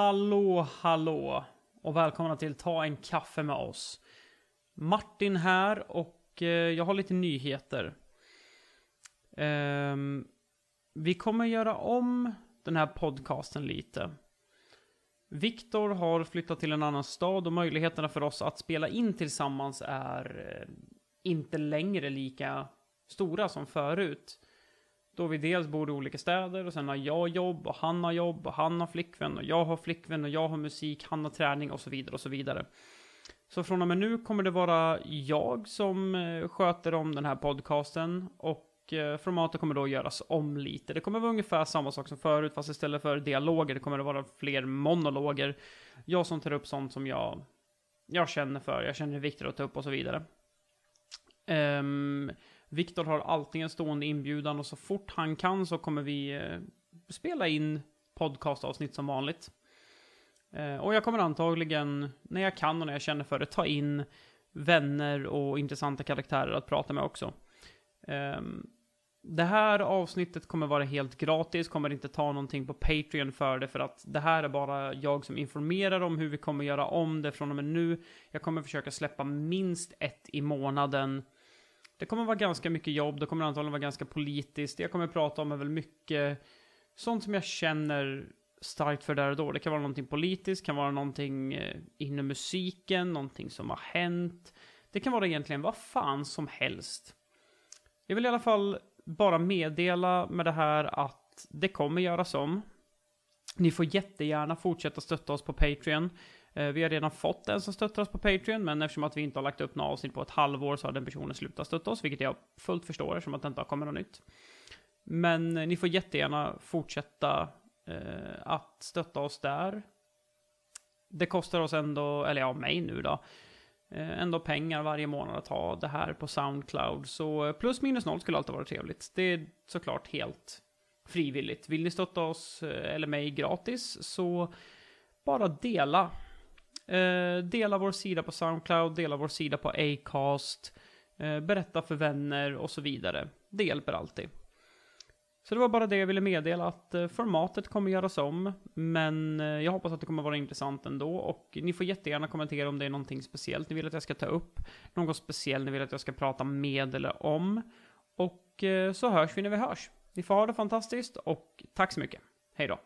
Hallå, hallå och välkomna till Ta en kaffe med oss. Martin här och eh, jag har lite nyheter. Ehm, vi kommer göra om den här podcasten lite. Viktor har flyttat till en annan stad och möjligheterna för oss att spela in tillsammans är eh, inte längre lika stora som förut. Då vi dels bor i olika städer och sen har jag jobb och han har jobb och han har flickvän och jag har flickvän och jag har musik, han har träning och så vidare och så vidare. Så från och med nu kommer det vara jag som eh, sköter om den här podcasten och eh, formatet kommer då göras om lite. Det kommer vara ungefär samma sak som förut fast istället för dialoger det kommer det vara fler monologer. Jag som tar upp sånt som jag, jag känner för, jag känner det är viktigt att ta upp och så vidare. Um, Viktor har alltid en stående inbjudan och så fort han kan så kommer vi eh, spela in podcastavsnitt som vanligt. Eh, och jag kommer antagligen, när jag kan och när jag känner för det, ta in vänner och intressanta karaktärer att prata med också. Eh, det här avsnittet kommer vara helt gratis, kommer inte ta någonting på Patreon för det, för att det här är bara jag som informerar om hur vi kommer göra om det från och med nu. Jag kommer försöka släppa minst ett i månaden det kommer vara ganska mycket jobb, det kommer antagligen vara ganska politiskt. Det jag kommer prata om är väl mycket sånt som jag känner starkt för där och då. Det kan vara någonting politiskt, kan vara någonting eh, inom musiken, någonting som har hänt. Det kan vara egentligen vad fan som helst. Jag vill i alla fall bara meddela med det här att det kommer göras om. Ni får jättegärna fortsätta stötta oss på Patreon. Eh, vi har redan fått en som stöttar oss på Patreon, men eftersom att vi inte har lagt upp några avsnitt på ett halvår så har den personen slutat stötta oss, vilket jag fullt förstår eftersom att det inte har kommit något nytt. Men eh, ni får jättegärna fortsätta eh, att stötta oss där. Det kostar oss ändå, eller ja, mig nu då, eh, ändå pengar varje månad att ha det här på Soundcloud. Så eh, plus minus noll skulle alltid vara trevligt. Det är såklart helt frivilligt. Vill ni stötta oss eller mig gratis så bara dela Eh, dela vår sida på Soundcloud, dela vår sida på Acast, eh, berätta för vänner och så vidare. Det hjälper alltid. Så det var bara det jag ville meddela att eh, formatet kommer göras om, men eh, jag hoppas att det kommer vara intressant ändå och ni får jättegärna kommentera om det är någonting speciellt ni vill att jag ska ta upp, något speciellt ni vill att jag ska prata med eller om. Och eh, så hörs vi när vi hörs. Ni får ha det fantastiskt och tack så mycket. Hej då.